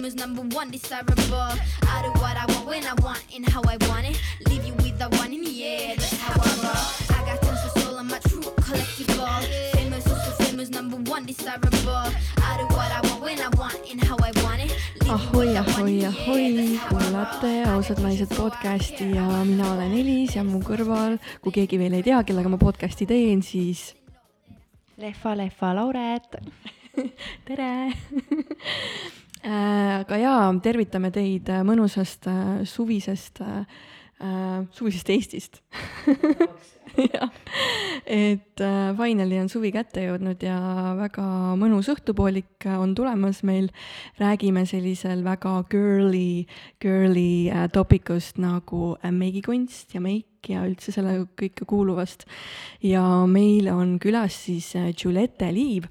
famous, number one, desirable. I do what I want when I want and how I want it. Leave you with the one in the air, that's how I roll. I got tons of soul, I'm a true collectible. Famous, also famous, number one, desirable. I do what I want when I want and how I want it. Ahoi, ahoi, ahoi, kuulate ausad naised podcasti ja mina olen Elis ja mu kõrval, kui keegi veel ei tea, kellega ma podcasti teen, siis lehva, lehva, Lauret. tere aga jaa, tervitame teid äh, mõnusast äh, suvisest, suvisest Eestist. jah, et äh, finally on suvi kätte jõudnud ja väga mõnus õhtupoolik äh, on tulemas meil. räägime sellisel väga girly, girly äh, topikust nagu äh, meigikunst ja meik ja üldse selle kõike kuuluvast. ja meil on külas siis äh, Julette Liiv,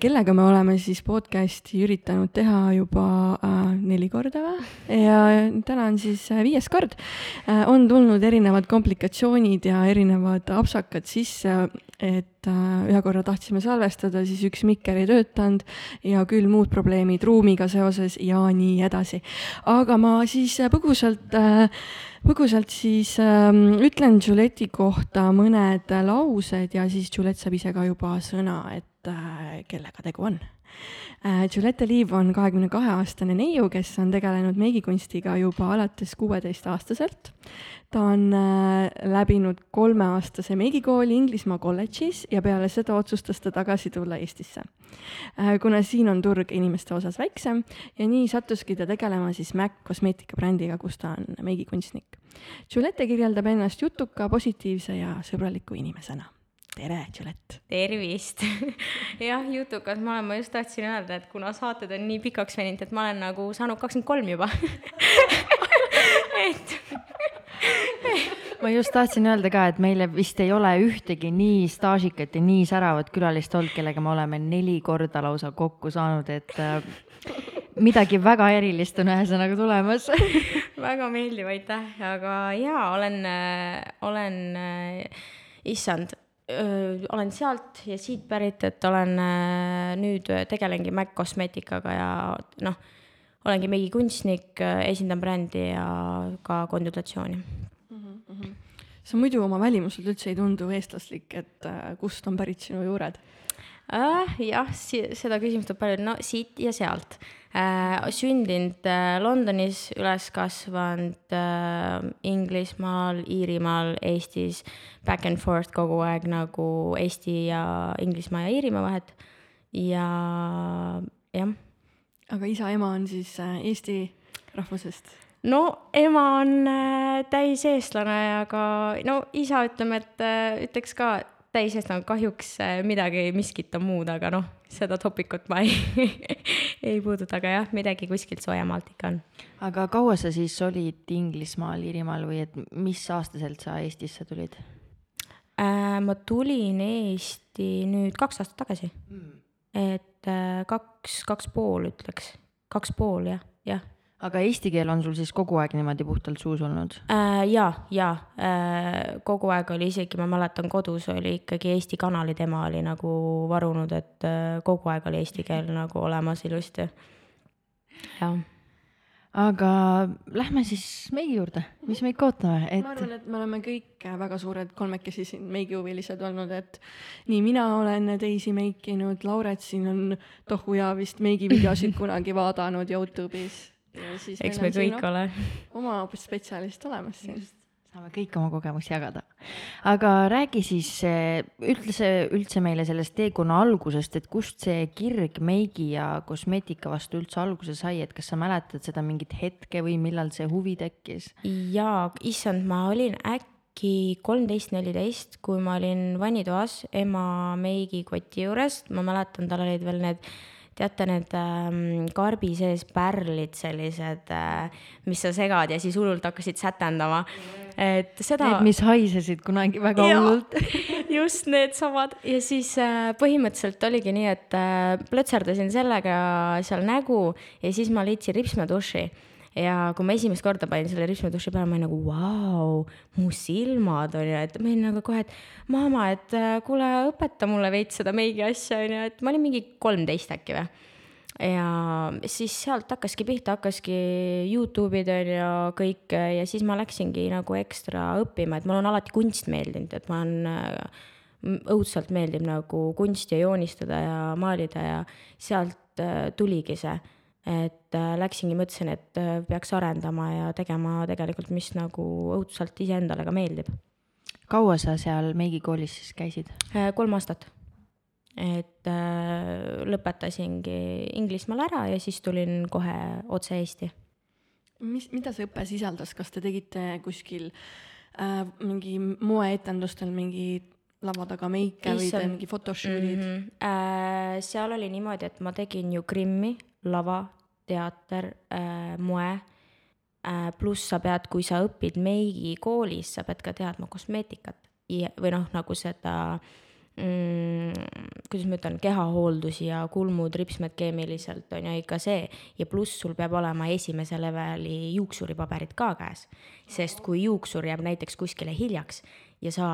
kellega me oleme siis podcast'i üritanud teha juba äh, neli korda või ja täna on siis äh, viies kord äh,. on tulnud erinevad komplikatsioonid ja erinevad apsakad sisse, et äh, ühe korra tahtsime salvestada, siis üks mikker ei töötanud ja küll muud probleemid ruumiga seoses ja nii edasi. aga ma siis äh, põgusalt äh, põgusalt siis ähm, ütlen Juleti kohta mõned laused ja siis Julet saab ise ka juba sõna, et äh, kellega tegu on. Julette Liiv on kahekümne kahe aastane neiu, kes on tegelenud meigikunstiga juba alates kuueteistaastaselt. ta on äh, läbinud kolmeaastase meigikooli Inglismaa kolledžis ja peale seda otsustas ta tagasi tulla Eestisse äh,. kuna siin on turg inimeste osas väiksem ja nii sattuski ta tegelema siis MAC kosmeetikabrändiga, kus ta on meigikunstnik. Julette kirjeldab ennast jutuka, positiivse ja sõbraliku inimesena. tere, Julette. tervist jah, jutukas ma olen, ma just tahtsin öelda, et kuna saated on nii pikaks veninud, et ma olen nagu saanud kakskümmend kolm juba et ma just tahtsin öelda ka, et meile vist ei ole ühtegi nii staažikat ja nii säravat külalist olnud, kellega me oleme neli korda lausa kokku saanud, et äh, midagi väga erilist on ühesõnaga tulemas. väga meeldiv, aitäh, aga jaa, olen, olen, issand, olen sealt ja siit pärit, et olen äh, nüüd tegelengi Mac kosmeetikaga ja noh, olengi meigikunstnik, esindan brändi ja ka konsultatsiooni sa muidu oma välimuselt üldse ei tundu eestlaslik, et äh, kust on pärit sinu juured? äh,. jah, seda küsimust tuleb palju, no siit ja sealt. Sündinud äh, Londonis, üles kasvanud äh, Inglismaal, Iirimaal, Eestis, back and forth kogu aeg nagu Eesti ja Inglismaa ja Iirimaa vahet. ja jah, aga isa-ema on siis äh, Eesti rahvusest. no ema on äh, täiseestlane, aga no isa ütleme, et äh, ütleks ka täiseestlane, kahjuks äh, midagi miskit on muud, aga noh, seda topikut ma ei, ei puuduta, aga jah, midagi kuskilt soojamaalt ikka on aga kaua sa siis olid Inglismaal, Iirimaal või et mis aastaselt sa Eestisse tulid? äh,. ma tulin Eesti nüüd kaks aastat tagasi mm.. et äh, kaks, kaks pool ütleks, kaks pool jah, jah aga eesti keel on sul siis kogu aeg niimoodi puhtalt suus olnud? äh,. ja, ja äh, kogu aeg oli isegi, ma mäletan, kodus oli ikkagi Eesti kanalid, ema oli nagu varunud, et äh, kogu aeg oli eesti keel nagu olemas ilusti. jah, aga lähme siis meigi juurde, mis meid ootame, ma et arvan, et me oleme kõik väga suured kolmekesi siin meigihuvilised olnud, et nii mina olen teisi meikinud, Lauret siin on tohu ja vist meigivideosid kunagi vaadanud Youtube'is. Eks me kõik ole. oma spetsialist olemas siin. saame kõik oma kogemusi jagada. aga räägi siis eh, üldse, üldse meile sellest teekonna algusest, et kust see kirg meigi ja kosmeetika vastu üldse alguse sai, et kas sa mäletad seda mingit hetke või millal see huvi tekkis? jaa, issand, ma olin äkki kolmteist, neliteist, kui ma olin vannitoas ema meigikoti juures, ma mäletan, tal olid veel need teate need ähm, karbi sees pärlid sellised äh,, mis sa segad ja siis hullult hakkasid sätendama. et seda. Need, mis haisesid kunagi väga Jaa. hullult. just needsamad ja siis äh, põhimõtteliselt oligi nii, et äh, plõtserdasin sellega seal nägu ja siis ma leidsin ripsmeduši ja kui ma esimest korda panin selle ripsmeduši peale, ma olin nagu vau, mu silmad on ju, et ma olin nagu kohe, et mama, et äh, kuule, õpeta mulle veits seda meigi asja on ju, et ma olin mingi kolmteist äkki või. ja siis sealt hakkaski pihta, hakkaski Youtube'id on ju kõik ja siis ma läksingi nagu ekstra õppima, et mulle on alati kunst meeldinud, et ma olen äh, õudselt meeldib nagu kunsti joonistada ja maalida ja sealt äh, tuligi see. Et äh, läksingi, mõtlesin, et peaks arendama ja tegema tegelikult, mis nagu õudselt iseendale ka meeldib. kaua sa seal meigikoolis siis käisid? kolm aastat et äh, lõpetasingi Inglismaal ära ja siis tulin kohe otse Eesti. mis, mida see õpe sisaldas, kas te tegite kuskil äh, mingi moeetendustel mingi lava taga meike või te mingi photoshoot'id mm? -hmm. Äh, seal oli niimoodi, et ma tegin ju Krimmi, lava, teater äh,, moe äh,, pluss sa pead, kui sa õpid meigikoolis, sa pead ka teadma kosmeetikat ja, või noh, nagu seda mm, kuidas ma ütlen, kehahooldusi ja kulmud, ripsmed keemiliselt on ju ikka see. ja pluss sul peab olema esimese leveli juuksuripaberid ka käes. sest kui juuksur jääb näiteks kuskile hiljaks ja sa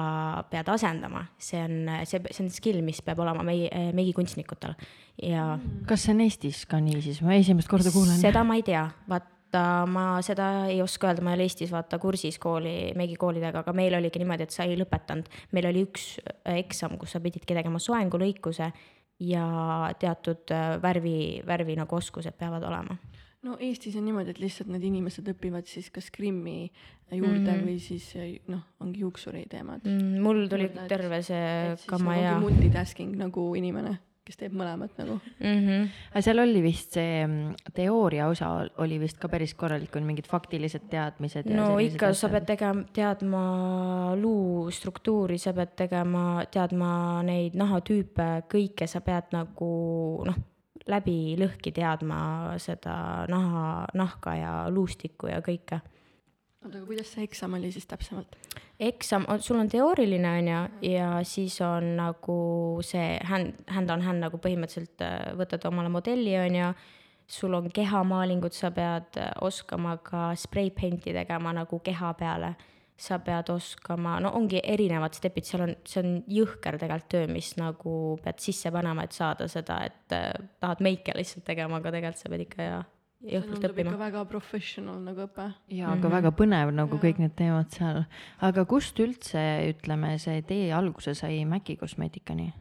pead asendama, see on, see, see on skill, mis peab olema meie, meigikunstnikutel ja. kas see on Eestis ka nii siis, ma esimest korda kuulen. seda ma ei tea, vaat vaata, ma seda ei oska öelda, ma ei ole Eestis vaata kursis kooli, meigikoolidega, aga meil oligi niimoodi, et sa ei lõpetanud. meil oli üks äh, eksam, kus sa pididki tegema soengulõikuse ja teatud äh, värvi, värvi nagu oskused peavad olema no Eestis on niimoodi, et lihtsalt need inimesed õpivad siis kas Krimmi juurde mm -hmm. või siis noh, ongi juuksuri teemad mm,. mul tuli terve see kama ja. multitasking nagu inimene kes teeb mõlemat nagu mm. -hmm. aga seal oli vist see mm, teooria osa oli vist ka päris korralik, on mingid faktilised teadmised. no ikka, sa pead tegema, teadma luu struktuuri, sa pead tegema, teadma neid nahatüüpe, kõike sa pead nagu noh, läbi lõhki teadma seda naha, nahka ja luustikku ja kõike oota, aga kuidas see eksam oli siis täpsemalt? eksam, sul on teooriline on ju, ja siis on nagu see hand, hand on hand nagu põhimõtteliselt äh, võtad omale modelli on ju, sul on kehamaalingud, sa pead äh, oskama ka spray paint'i tegema nagu keha peale. Sa pead oskama, no ongi erinevad stepid, seal on, see on jõhker tegelikult töö, mis nagu pead sisse panema, et saada seda, et äh, tahad meike lihtsalt tegema, aga tegelikult sa pead ikka ja jõhkralt õppima. väga professional nagu õpe. ja mm, -hmm. aga väga põnev nagu ja. kõik need teemad seal. aga kust üldse, ütleme, see tee alguse sai Maci kosmeetikani?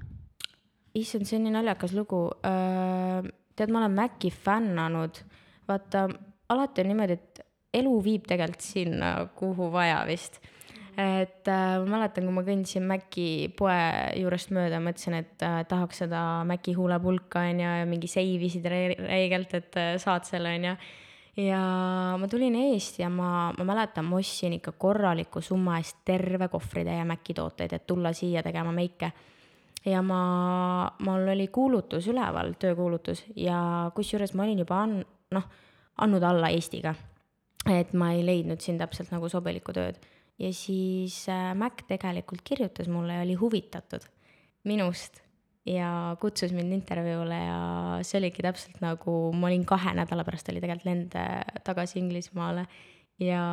issand, see on nii naljakas lugu. tead, ma olen Maci fännanud. vaata, alati on niimoodi, et elu viib tegelikult sinna, kuhu vaja vist et äh, ma mäletan, kui ma kõndisin Maci poe juurest mööda, mõtlesin, et äh, tahaks seda Maci huulepulka onju ja mingi seivisid räigelt, et äh, saad selle onju. ja ma tulin eest ja ma, ma mäletan, ma ostsin ikka korraliku summa eest terve kohvritäie Maci tooteid, et tulla siia tegema meike ja ma, mul oli kuulutus üleval, töökuulutus ja kusjuures ma olin juba an-, noh, andnud alla Eestiga. Et ma ei leidnud siin täpselt nagu sobilikku tööd ja siis äh, Mac tegelikult kirjutas mulle ja oli huvitatud minust ja kutsus mind intervjuule ja see oligi täpselt nagu, ma olin kahe nädala pärast oli tegelikult lend tagasi Inglismaale ja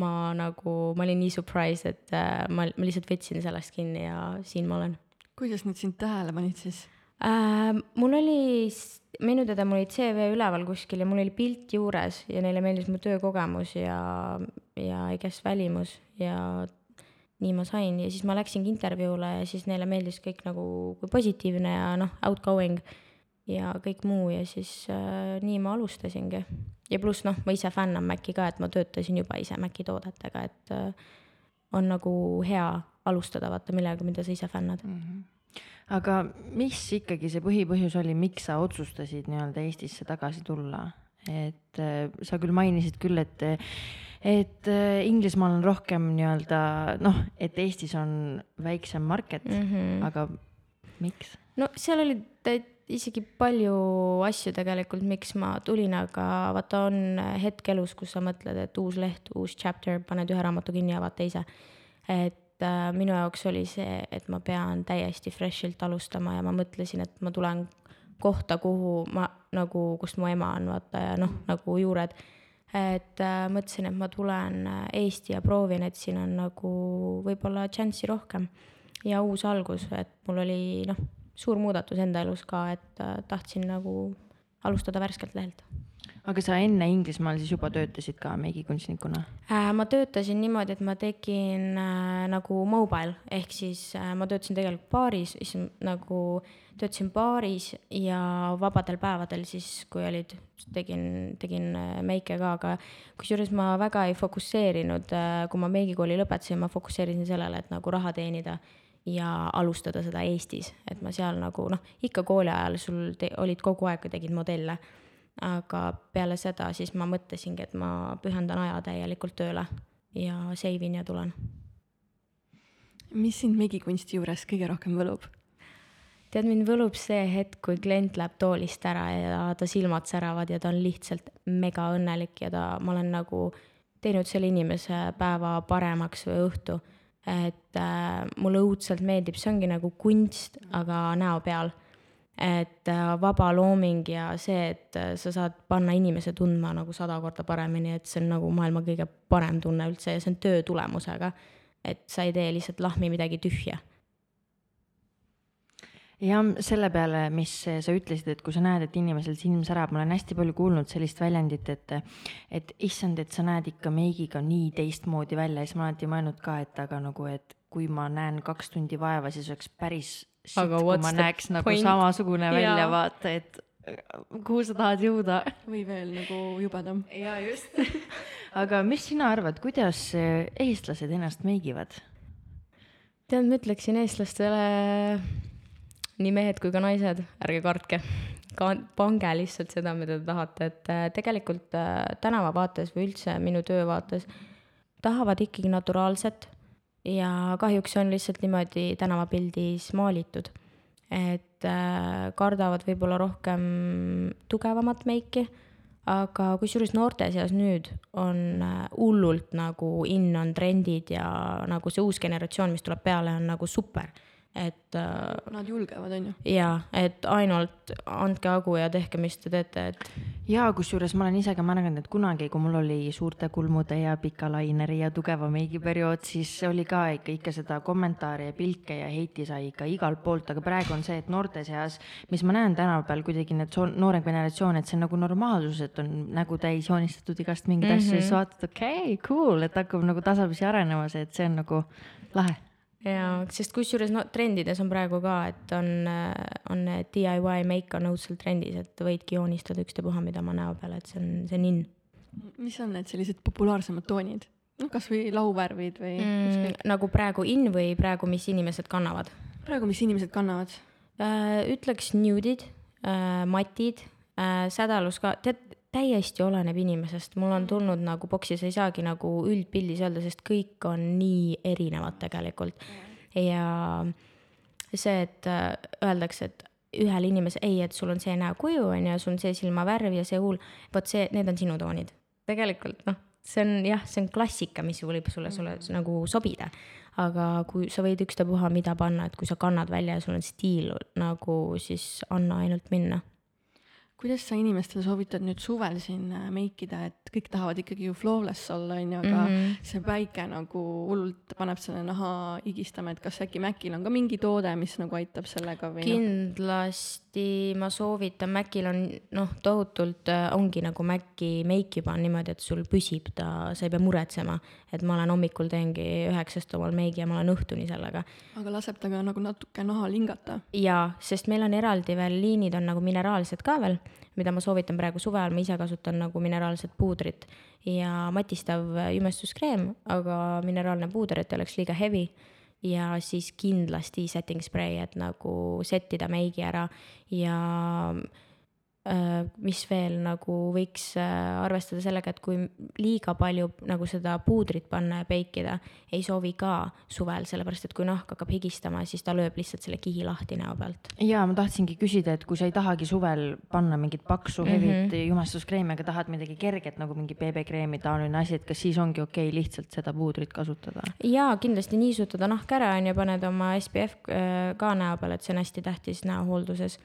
ma nagu, ma olin nii surprised, et äh, ma, ma lihtsalt võtsin sellest kinni ja siin ma olen. kuidas nad sind tähele panid siis äh,? mul oli minu teada mul oli CV üleval kuskil ja mul oli pilt juures ja neile meeldis mu töökogemus ja, ja I guess välimus ja nii ma sain ja siis ma läksingi intervjuule ja siis neile meeldis kõik nagu kui positiivne ja noh, outgoing ja kõik muu ja siis äh, nii ma alustasingi. ja pluss noh, ma ise fännan Maci ka, et ma töötasin juba ise Maci toodetega, et äh, on nagu hea alustada vaata millega, mida sa ise fännad mm. -hmm aga mis ikkagi see põhipõhjus oli, miks sa otsustasid nii-öelda Eestisse tagasi tulla? et äh, sa küll mainisid küll, et, et äh, Inglismaal on rohkem nii-öelda noh, et Eestis on väiksem market mm, -hmm. aga miks? no seal oli isegi palju asju tegelikult, miks ma tulin, aga vaata, on hetk elus, kus sa mõtled, et uus leht, uus chapter, paned ühe raamatu kinni ja avad teise. et et äh, minu jaoks oli see, et ma pean täiesti fresh'ilt alustama ja ma mõtlesin, et ma tulen kohta, kuhu ma nagu, kust mu ema on, vaata ja noh, nagu juured. et äh, mõtlesin, et ma tulen äh, Eesti ja proovin, et siin on nagu võib-olla šanssi rohkem ja uus algus, et mul oli noh, suur muudatus enda elus ka, et äh, tahtsin nagu alustada värskelt lehelt aga sa enne Inglismaal siis juba töötasid ka meigikunstnikuna äh,? ma töötasin niimoodi, et ma tegin äh, nagu mobile ehk siis äh, ma töötasin tegelikult baaris, siis nagu töötasin baaris ja vabadel päevadel siis, kui olid, tegin, tegin äh, meike ka, aga kusjuures ma väga ei fokusseerinud äh,, kui ma meigikooli lõpetasin, ma fokusseerisin sellele, et nagu raha teenida ja alustada seda Eestis, et ma seal nagu noh, ikka kooli ajal sul te, olid kogu aeg, tegid modelle. Aga peale seda siis ma mõtlesingi, et ma pühendan aja täielikult tööle ja save in ja tulen. mis sind meigikunsti juures kõige rohkem võlub? tead, mind võlub see hetk, kui klient läheb toolist ära ja ta silmad säravad ja ta on lihtsalt mega õnnelik ja ta, ma olen nagu teinud selle inimese päeva paremaks või õhtu. et äh, mulle õudselt meeldib, see ongi nagu kunst, aga näo peal. Et äh, vaba looming ja see, et äh, sa saad panna inimese tundma nagu sada korda paremini, et see on nagu maailma kõige parem tunne üldse ja see on töö tulemusega. et sa ei tee lihtsalt lahmi midagi tühja ja selle peale, mis sa ütlesid, et kui sa näed, et inimesel silm särab, ma olen hästi palju kuulnud sellist väljendit, et et issand, et sa näed ikka meigiga nii teistmoodi välja ja siis ma olen alati mõelnud ka, et aga nagu, et kui ma näen kaks tundi vaeva, siis oleks päris sitt, kui ma näeks nagu point? samasugune välja, vaata, et kuhu sa tahad jõuda. või veel nagu jubedam. jaa, just aga mis sina arvad, kuidas eestlased ennast meigivad? tead, ma ütleksin eestlastele nii mehed kui ka naised, ärge kartke. ka pange lihtsalt seda, mida te tahate, et äh, tegelikult äh, tänava vaates või üldse minu töö vaates tahavad ikkagi naturaalset ja kahjuks on lihtsalt niimoodi tänavapildis maalitud. et äh, kardavad võib-olla rohkem tugevamat meiki, aga kusjuures noorte seas nüüd on hullult nagu in on trendid ja nagu see uus generatsioon, mis tuleb peale, on nagu super et äh,. Nad julgevad, on ju. jaa, et ainult andke hagu ja tehke, mis te teete, et. jaa, kusjuures ma olen ise ka märganud, et kunagi, kui mul oli suurte kulmude ja pika laineri ja tugeva meigiperiood, siis oli ka ikka, ikka seda kommentaare ja pilke ja heiti sai ikka igalt poolt, aga praegu on see, et noorte seas, mis ma näen tänapäeval kuidagi need noorem generatsioon, et see on nagu normaalsus, et on nägu täis joonistatud igast mingeid mm -hmm. asju ja siis vaatad, okei okay,, cool, et hakkab nagu tasapisi arenema see, et see on nagu lahe jaa, sest kusjuures no trendides on praegu ka, et on, on DIY make on õudselt trendis, et võidki joonistada ükstapuha, mida oma näo peale, et see on, see on in. mis on need sellised populaarsemad toonid? noh, kasvõi lauvärvid või mm,? nagu praegu in või praegu, mis inimesed kannavad? praegu, mis inimesed kannavad äh,? ütleks nude'id äh,, matid äh,, sädalus ka, tead, täiesti oleneb inimesest, mul on tulnud nagu boksi, sa ei saagi nagu üldpildis öelda, sest kõik on nii erinevad tegelikult. ja see, et äh, öeldakse, et ühele inimesele, ei, et sul on see näokuju, on ju, sul on see silmavärv ja see huul, vot see, need on sinu toonid. tegelikult noh, see on jah, see on klassika, mis võib sulle, sulle mm. nagu sobida. aga kui sa võid ükstapuha mida panna, et kui sa kannad välja ja sul on stiil nagu, siis anna ainult minna kuidas sa inimestele soovitad nüüd suvel siin äh, meikida, et kõik tahavad ikkagi ju flawless olla, on ju, aga mm -hmm. see päike nagu hullult paneb selle naha higistama, et kas äkki Macil on ka mingi toode, mis nagu aitab sellega või? Noh? kindlasti ma soovitan, Macil on noh, tohutult äh, ongi nagu Maci meik juba on niimoodi, et sul püsib ta, sa ei pea muretsema, et ma olen hommikul teengi üheksast omal meigi ja ma olen õhtuni sellega. aga laseb ta ka nagu natuke naha lingata? jaa, sest meil on eraldi veel liinid on nagu mineraalsed ka veel mida ma soovitan praegu suve ajal, ma ise kasutan nagu mineraalset puudrit. Ja matistav jumestuskreem, aga mineraalne puuder, et ei oleks liiga heavy. Ja siis kindlasti setting spray, et nagu settida meigi ära. Ja mis veel nagu võiks äh, arvestada sellega, et kui liiga palju nagu seda puudrit panna ja peikida, ei soovi ka suvel, sellepärast et kui nahk hakkab higistama, siis ta lööb lihtsalt selle kihi lahti näo pealt. ja ma tahtsingi küsida, et kui sa ei tahagi suvel panna mingit paksu hevit mm -hmm. jumestuskreemi, aga tahad midagi kerget nagu mingi beebekreemi taoline asi, et kas siis ongi okei okay lihtsalt seda puudrit kasutada? jaa, kindlasti niisutada nahk ära on ju, paned oma SPF äh, ka näo peale, et see on hästi tähtis näohoolduses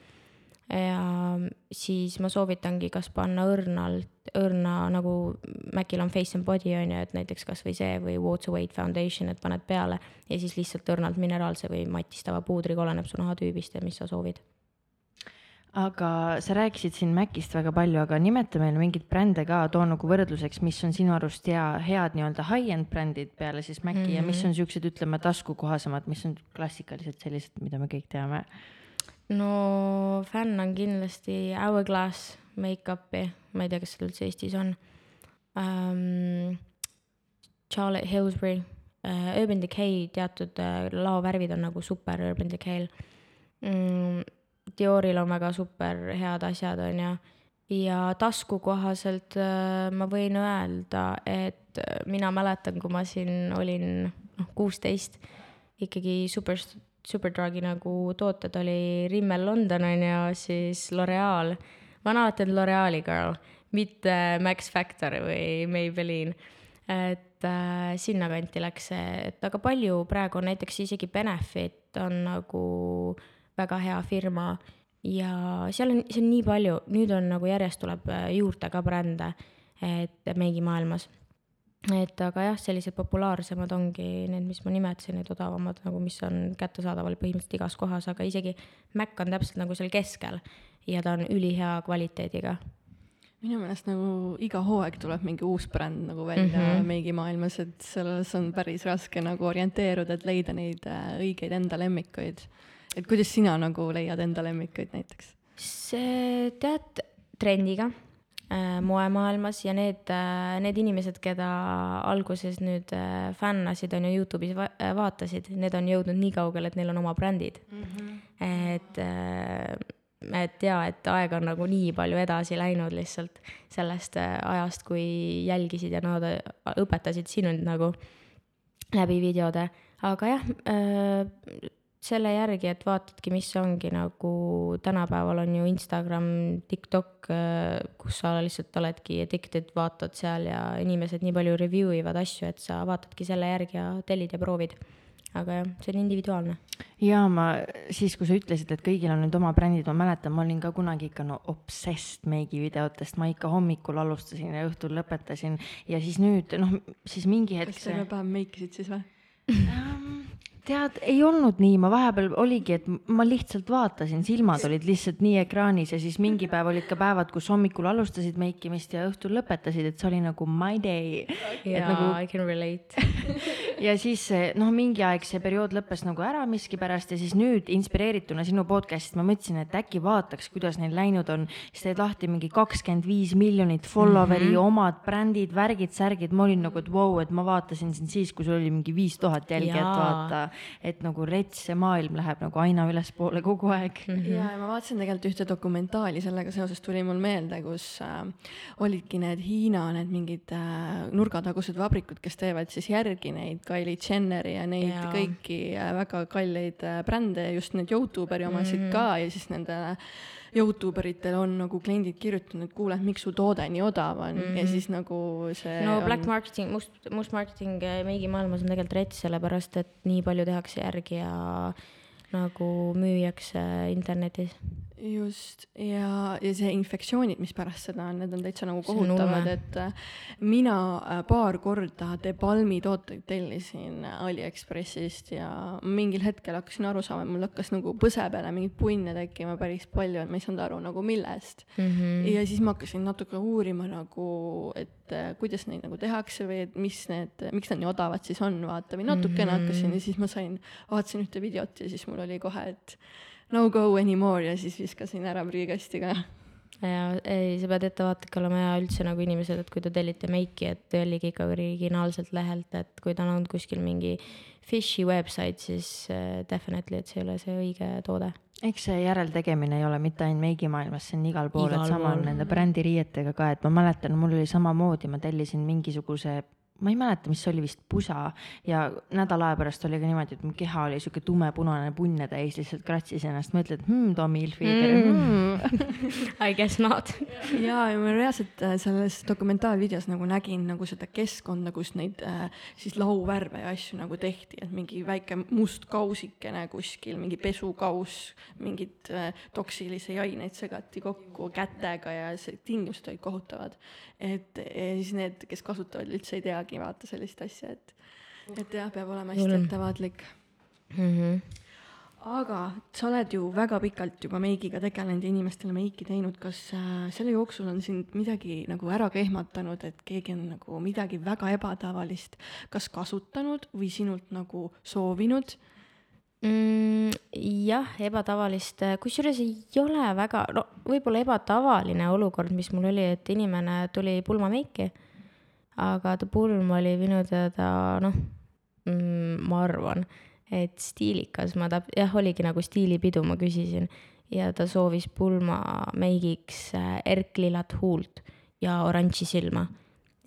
ja siis ma soovitangi kas panna õrnalt, õrna nagu Macil on Face and Body on ju, et näiteks kasvõi see või Water Weight Foundation, et paned peale ja siis lihtsalt õrnalt mineraalse või matistava puudriga, oleneb su nahatüübist ja mis sa soovid aga sa rääkisid siin Macist väga palju, aga nimeta meile mingeid brände ka, too nagu võrdluseks, mis on sinu arust hea, head nii-öelda high-end brändid peale siis Maci mm -hmm. ja mis Mhm. on siuksed, ütleme, taskukohasemad, mis on klassikalised sellised, mida me kõik teame? No fänn on kindlasti Hourglass make-up'i, ma ei tea, kas seda üldse Eestis on um,. Charlotte Hillsbury uh,, Urban Decay teatud uh, laovärvid on nagu super Urban Decay'l mm,. Dioril on väga super head asjad, on ju. ja tasku kohaselt uh, ma võin öelda, et mina mäletan, kui ma siin olin noh, kuusteist, ikkagi super Superdrugi nagu tooted oli Rimmel London on ju, siis L'Oreal. ma olen alati olnud L'Oreali girl, mitte Max Factor või Maybelline. et äh, sinnakanti läks see, et aga palju praegu on näiteks isegi Benefit on nagu väga hea firma ja seal on, see on nii palju, nüüd on nagu järjest tuleb äh, juurde ka brände, et meigimaailmas et aga jah, sellised populaarsemad ongi need, mis ma nimetasin, need odavamad nagu, mis on kättesaadaval põhimõtteliselt igas kohas, aga isegi Mac on täpselt nagu seal keskel ja ta on ülihea kvaliteediga. minu meelest nagu iga hooaeg tuleb mingi uus bränd nagu välja mm -hmm. meigimaailmas, et selles on päris raske nagu orienteeruda, et leida neid äh, õigeid enda lemmikuid. et kuidas sina nagu leiad enda lemmikuid näiteks? see tead trendiga moemaailmas ja need äh,, need inimesed, keda alguses nüüd äh, fännasid, on ju Youtube'is va äh, vaatasid, need on jõudnud nii kaugele, et neil on oma brändid mm. -hmm. et äh, et jaa, et aeg on nagu nii palju edasi läinud lihtsalt sellest äh, ajast, kui jälgisid ja nad äh, õpetasid sinult nagu läbi videode, aga jah äh,, selle järgi, et vaatadki, mis ongi nagu tänapäeval on ju Instagram, TikTok, kus sa lihtsalt oledki addicted, vaatad seal ja inimesed nii palju review ivad asju, et sa vaatadki selle järgi ja tellid ja proovid. aga jah, see on individuaalne. ja ma siis, kui sa ütlesid, et kõigil on nüüd oma brändid, ma mäletan, ma olin ka kunagi ikka no obsessed meigivideotest, ma ikka hommikul alustasin ja õhtul lõpetasin ja siis nüüd noh, siis mingi hetk kas terve päev meikisid siis või? Tead, ei olnud nii, ma vahepeal oligi, et ma lihtsalt vaatasin, silmad olid lihtsalt nii ekraanis ja siis mingi päev olid ka päevad, kus hommikul alustasid meikimist ja õhtul lõpetasid, et see oli nagu my day. jaa nagu..., I can relate ja siis noh, mingi aeg see periood lõppes nagu ära miskipärast ja siis nüüd inspireerituna sinu podcast'ist ma mõtlesin, et äkki vaataks, kuidas neil läinud on. siis teed lahti mingi kakskümmend viis miljonit follower'i mm, -hmm. omad brändid, värgid, särgid, ma olin nagu, et vau wow,, et ma vaatasin sind siis, kui sul oli mingi viis tuhat jälgijat, vaata et nagu rets see maailm läheb nagu aina ülespoole kogu aeg mm. -hmm. ja, ja ma vaatasin tegelikult ühte dokumentaali sellega seoses tuli mul meelde, kus äh, olidki need Hiina need mingid äh, nurgatagused vabrikud, kes teevad siis järgi neid Kylie Jenneri ja neid ja. kõiki äh, väga kalleid äh, brände, just need Youtuberi omasid mm ka ja siis nende Youtube eritel on nagu kliendid kirjutanud, kuule, et miks su toode nii odav on mm -hmm. ja siis nagu see no on... black marketing, must, must marketing meigimaailmas on tegelikult rets, sellepärast et nii palju tehakse järgi ja nagu müüakse internetis. Just, ja, ja see infektsioonid, mis pärast seda on, need on täitsa nagu kohutavad, et äh, mina äh, paar korda De Palmi tooteid tellisin Aliekspressist ja mingil hetkel hakkasin aru saama, et mul hakkas nagu põse peale mingeid punne tekkima päris palju, et ma ei saanud aru nagu millest mm. -hmm. ja siis ma hakkasin natuke uurima nagu, et äh, kuidas neid nagu tehakse või et mis need, miks nad nii odavad siis on, vaata, või natukene mm -hmm. hakkasin ja siis ma sain, vaatasin ühte videot ja siis mul oli kohe, et no go anymore ja siis viskasin ära prügikasti ka. ja ei, sa pead ettevaatlik olema ja üldse nagu inimesed, et kui te tellite meiki, et tellige ikka originaalselt lehelt, et kui ta on olnud kuskil mingi fishy website, siis uh, definitely, et see ei ole see õige toode. eks see järeltegemine ei ole mitte ainult meigimaailmas, see on igal pool, et sama on nende brändiriietega ka, et ma mäletan, mul oli samamoodi, ma tellisin mingisuguse ma ei mäleta, mis see oli vist pusa ja nädala aja pärast oli ka niimoodi, et mu keha oli sihuke tumepunane punne täis, lihtsalt kratsis ennast, mõtled hmm,, Tommy Hilfiger Mm. hmm. I guess not. ja, ja ma reaalselt äh, selles dokumentaalvideos nagu nägin nagu seda keskkonda, kus neid äh, siis lauvärve ja asju nagu tehti, et mingi väike must kausikene kuskil, mingi pesukauss, mingid äh, toksilisi aineid segati kokku kätega ja see tingimused olid kohutavad. et ja siis need, kes kasutavad, üldse ei teagi vaata sellist asja, et et jah, peab olema hästi ettevaatlik. Mhm. aga sa oled ju väga pikalt juba meigiga tegelenud ja inimestele meiki teinud, kas äh, selle jooksul on sind midagi nagu ära ka ehmatanud, et keegi on nagu midagi väga ebatavalist kas kasutanud või sinult nagu soovinud? mm,. jah, ebatavalist, kusjuures ei ole väga, no võib-olla ebatavaline olukord, mis mul oli, et inimene tuli pulmameiki, aga ta pulm oli minu teada noh mm,, ma arvan, et stiilikas, ma täp-, jah, oligi nagu stiilipidu, ma küsisin. Ja ta soovis pulmameigiks äh, erklilat huult ja oranži silma.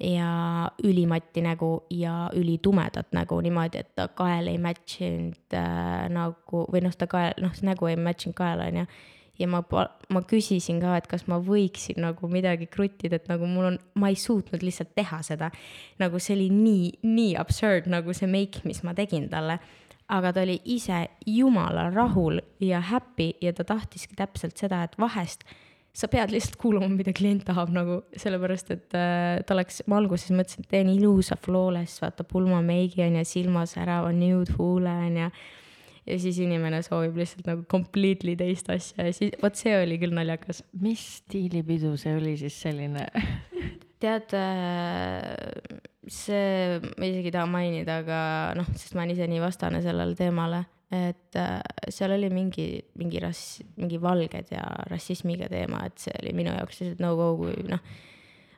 Ja ülimatti nägu ja ülitumedat nägu niimoodi, et ta kael ei match inud äh, nagu või noh, ta kael, noh, see nägu ei match inud kaela onju. Ja ma, ma küsisin ka, et kas ma võiksin nagu midagi kruttida, et nagu mul on, ma ei suutnud lihtsalt teha seda. nagu see oli nii, nii absurd nagu see make, mis ma tegin talle. aga ta oli ise jumala rahul ja happy ja ta tahtiski täpselt seda, et vahest sa pead lihtsalt kuulama, mida klient tahab nagu, sellepärast et äh, ta oleks, ma alguses mõtlesin, et teen ilusa flawless, vaata pulmameigi on ju, silmasärava nude huule on ju. ja siis inimene soovib lihtsalt nagu completely teist asja ja siis vot see oli küll naljakas. mis stiilipidu see oli siis selline? tead, see, ma isegi ei taha mainida, aga noh, sest ma olen ise nii vastane sellele teemale, et äh, seal oli mingi, mingi rass, mingi valged ja rassismiga teema, et see oli minu jaoks lihtsalt no-go, kui noh,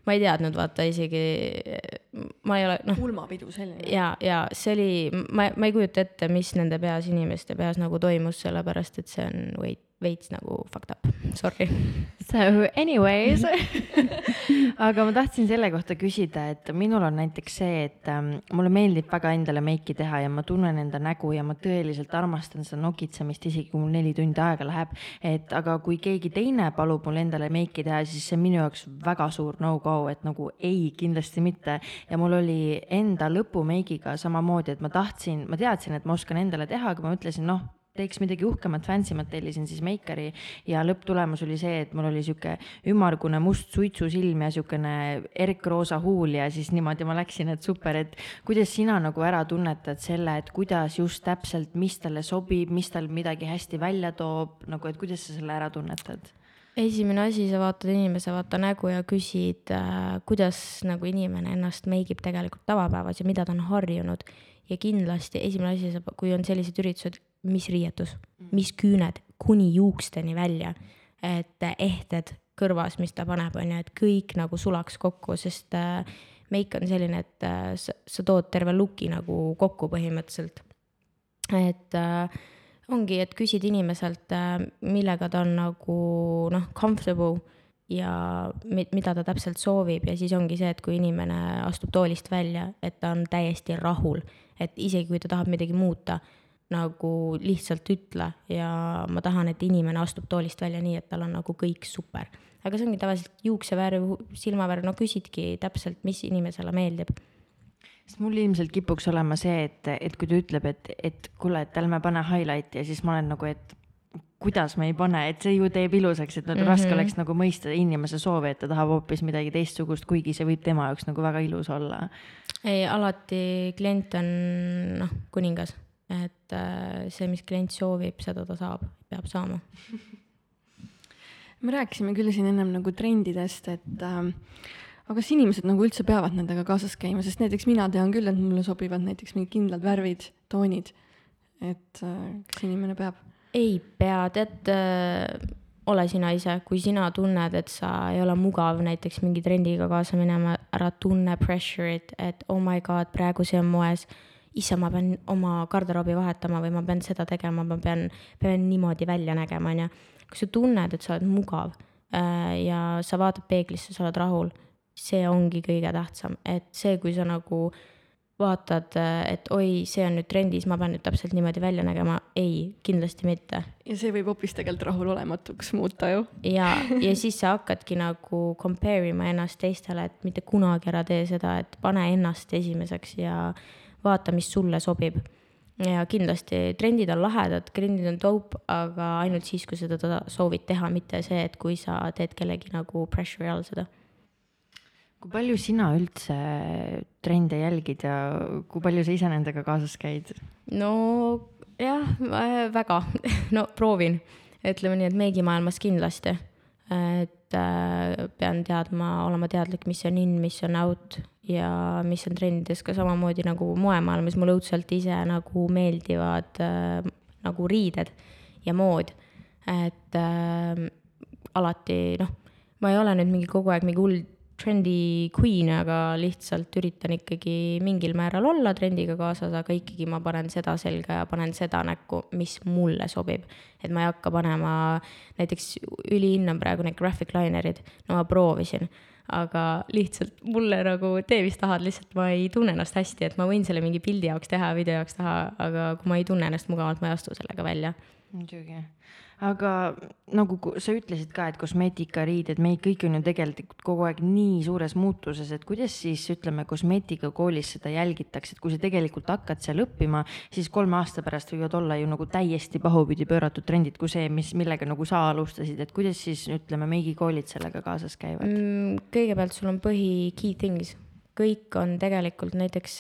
ma ei teadnud vaata isegi, ma ei ole noh, pulmapidu selline. ja, ja see oli, ma, ma ei kujuta ette, mis nende peas, inimeste peas nagu toimus, sellepärast et see on veits, veits nagu fucked up, sorry. So anyways aga ma tahtsin selle kohta küsida, et minul on näiteks see, et ähm, mulle meeldib väga endale meiki teha ja ma tunnen enda nägu ja ma tõeliselt armastan seda nokitsemist, isegi kui mul neli tundi aega läheb. et aga kui keegi teine palub mul endale meiki teha, siis see on minu jaoks väga suur no-go, et nagu ei, kindlasti mitte. ja mul oli enda lõpumeigiga samamoodi, et ma tahtsin, ma teadsin, et ma oskan endale teha, aga ma ütlesin, noh teeks midagi uhkemat, fancy mat, tellisin siis meikari ja lõpptulemus oli see, et mul oli sihuke ümmargune must suitsusilm ja siukene erkroosa huul ja siis niimoodi ma läksin, et super, et kuidas sina nagu ära tunnetad selle, et kuidas just täpselt, mis talle sobib, mis tal midagi hästi välja toob, nagu et kuidas sa selle ära tunnetad? esimene asi, sa vaatad inimese vaata nägu ja küsid äh,, kuidas nagu inimene ennast meigib tegelikult tavapäevas ja mida ta on harjunud. ja kindlasti esimene asi, kui on sellised üritused, mis riietus, mis küüned kuni juuksteni välja, et ehted kõrvas, mis ta paneb, on ju, et kõik nagu sulaks kokku, sest äh, meik on selline, et äh, sa, sa tood terve luki nagu kokku põhimõtteliselt. et äh, ongi, et küsid inimeselt, millega ta on nagu noh, comfortable ja mi- mida ta täpselt soovib ja siis ongi see, et kui inimene astub toolist välja, et ta on täiesti rahul, et isegi kui ta tahab midagi muuta, nagu lihtsalt ütle ja ma tahan, et inimene astub toolist välja nii, et tal on nagu kõik super. aga see ongi tavaliselt juuksevärv, silmavärv, no küsidki täpselt, mis inimesele meeldib sest mul ilmselt kipuks olema see, et, et kui ta ütleb, et, et kuule, et ärme pane highlight'i ja siis ma olen nagu, et kuidas me ei pane, et see ju teeb ilusaks, et mm -hmm. raske oleks nagu mõista inimese soovi, et ta tahab hoopis midagi teistsugust, kuigi see võib tema jaoks nagu väga ilus olla. ei, alati klient on noh, kuningas, et äh, see, mis klient soovib, seda ta saab, peab saama. me rääkisime küll siin ennem nagu trendidest, et äh, aga kas inimesed nagu üldse peavad nendega kaasas käima, sest näiteks mina tean küll, et mulle sobivad näiteks mingid kindlad värvid, toonid. et äh, kas inimene peab? ei pea, tead äh,, ole sina ise, kui sina tunned, et sa ei ole mugav näiteks mingi trendiga kaasa minema, ära tunne pressure'it, et oh my god, praegu see on moes. issand, ma pean oma garderoobi vahetama või ma pean seda tegema, ma pean, pean niimoodi välja nägema, onju. kui sa tunned, et sa oled mugav äh, ja sa vaatad peeglisse, sa oled rahul, see ongi kõige tähtsam, et see, kui sa nagu vaatad, et oi, see on nüüd trendis, ma pean nüüd täpselt niimoodi välja nägema, ei, kindlasti mitte. ja see võib hoopis tegelikult rahulolematuks muuta ju. ja, ja siis sa hakkadki nagu compare ima ennast teistele, et mitte kunagi ära tee seda, et pane ennast esimeseks ja vaata, mis sulle sobib. ja kindlasti trendid on lahedad, trendid on dope, aga ainult siis, kui seda soovid teha, mitte see, et kui sa teed kellegi nagu pressure'i all seda kui palju sina üldse trende jälgid ja kui palju sa ise nendega kaasas käid? no jah, väga no proovin, ütleme nii, et meigimaailmas kindlasti. et äh, pean teadma, olema teadlik, mis on in, mis on out ja mis on trendides ka samamoodi nagu moemaailmas mulle õudselt ise nagu meeldivad äh, nagu riided ja mood. et äh, alati noh, ma ei ole nüüd mingi kogu aeg mingi hull trendi queen, aga lihtsalt üritan ikkagi mingil määral olla trendiga kaasas, aga ikkagi ma panen seda selga ja panen seda näkku, mis mulle sobib. et ma ei hakka panema, näiteks üliinn on praegu need graphic liner'id, no ma proovisin, aga lihtsalt mulle nagu tee, mis tahad, lihtsalt ma ei tunne ennast hästi, et ma võin selle mingi pildi jaoks teha, video jaoks teha, aga kui ma ei tunne ennast mugavalt, ma ei astu sellega välja. muidugi aga nagu sa ütlesid ka, et kosmeetika, riided, meid kõik on ju tegelikult kogu aeg nii suures muutuses, et kuidas siis ütleme, kosmeetikakoolis seda jälgitakse, et kui sa tegelikult hakkad seal õppima, siis kolme aasta pärast võivad olla ju nagu täiesti pahupidi pööratud trendid kui see, mis, millega nagu sa alustasid, et kuidas siis ütleme, meigikoolid sellega kaasas käivad mm,? kõigepealt sul on põhi key things kõik on tegelikult näiteks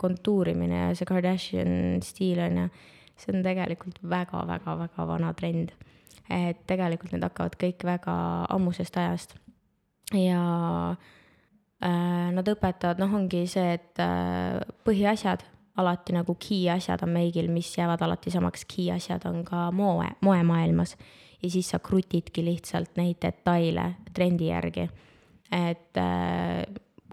kontuurimine ja see Kardashian stiil on ju see on tegelikult väga-väga-väga vana trend. et tegelikult need hakkavad kõik väga ammusest ajast. ja äh, nad õpetavad, noh, ongi see, et äh, põhiasjad, alati nagu key asjad on meigil, mis jäävad alati samaks, key asjad on ka moe, moemaailmas. ja siis sa krutidki lihtsalt neid detaile trendi järgi. et äh,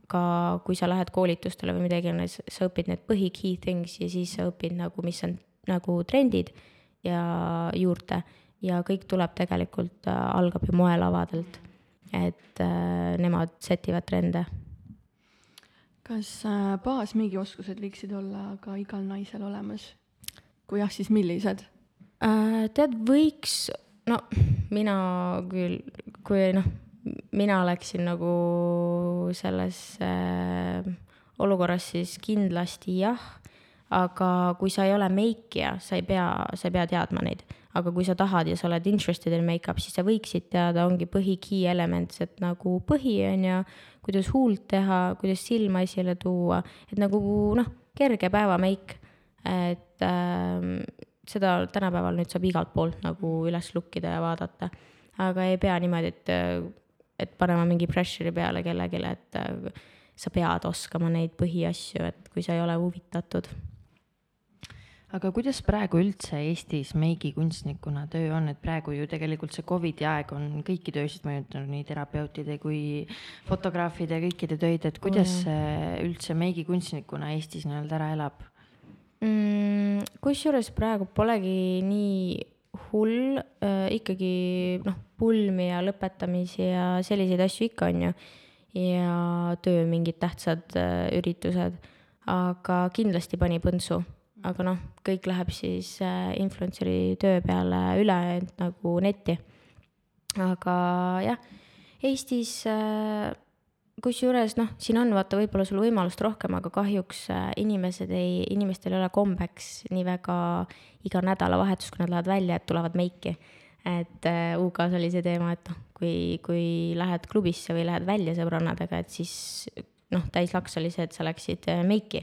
ka kui sa lähed koolitustele või midagi, sa õpid need põhi key things ja siis sa õpid nagu, mis on nagu trendid ja juurde ja kõik tuleb tegelikult äh,, algab ju moelavadelt. et äh, nemad sätivad trende. kas äh, baasmüügioskused võiksid olla ka igal naisel olemas? kui jah, siis millised äh,? tead, võiks, no mina küll, kui noh, mina oleksin nagu selles äh, olukorras, siis kindlasti jah aga kui sa ei ole meikija, sa ei pea, sa ei pea teadma neid. aga kui sa tahad ja sa oled interested in make-up, siis sa võiksid teada, ongi põhi key elements, et nagu põhi on ju, kuidas huult teha, kuidas silma esile tuua, et nagu noh, kerge päevameik. et äh, seda tänapäeval nüüd saab igalt poolt nagu üles lukkida ja vaadata. aga ei pea niimoodi, et, et panema mingi pressure'i peale kellelegi, et äh, sa pead oskama neid põhiasju, et kui sa ei ole huvitatud aga kuidas praegu üldse Eestis meigikunstnikuna töö on, et praegu ju tegelikult see Covidi aeg on kõiki töösid mõjutanud, nii terapeutide kui fotograafide, kõikide töid, et kuidas mm. üldse meigikunstnikuna Eestis nii-öelda ära elab mm,? kusjuures praegu polegi nii hull äh,, ikkagi noh, pulmi ja lõpetamisi ja selliseid asju ikka on ju. ja töö mingid tähtsad äh, üritused, aga kindlasti pani põntsu aga noh, kõik läheb siis äh, influencer'i töö peale üle nagu netti. aga jah, Eestis äh, kusjuures noh, siin on vaata võib-olla sul võimalust rohkem, aga kahjuks äh, inimesed ei, inimestel ei ole kombeks nii väga iga nädalavahetus, kui nad lähevad välja, et tulevad meiki. et UK-s oli see teema, et noh, kui, kui lähed klubisse või lähed välja sõbrannadega, et siis noh, täislaks oli see, et sa läksid meiki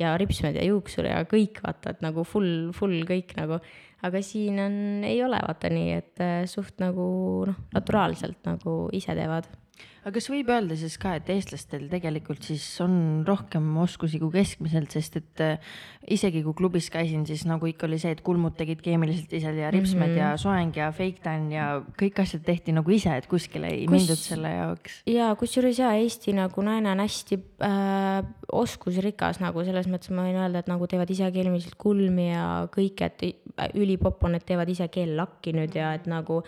ja ripsmed ja juuksur ja kõik, vaata, et nagu full, full kõik nagu. aga siin on, ei ole vaata nii, et äh, suht nagu noh, naturaalselt nagu ise teevad aga kas võib öelda siis ka, et eestlastel tegelikult siis on rohkem oskusi kui keskmiselt, sest et äh, isegi kui klubis käisin, siis nagu ikka oli see, et kulmud tegid keemiliselt ise ja ripsmed mm -hmm. ja soeng ja fake tan ja kõik asjad tehti nagu ise, et kuskile ei Kus... mindud selle jaoks. ja kusjuures ja Eesti nagu naine on hästi äh, oskusrikas nagu selles mõttes ma võin öelda, et nagu teevad ise keemiliselt kulmi ja kõik, et ülipopp on, et teevad ise keellakki nüüd ja et nagu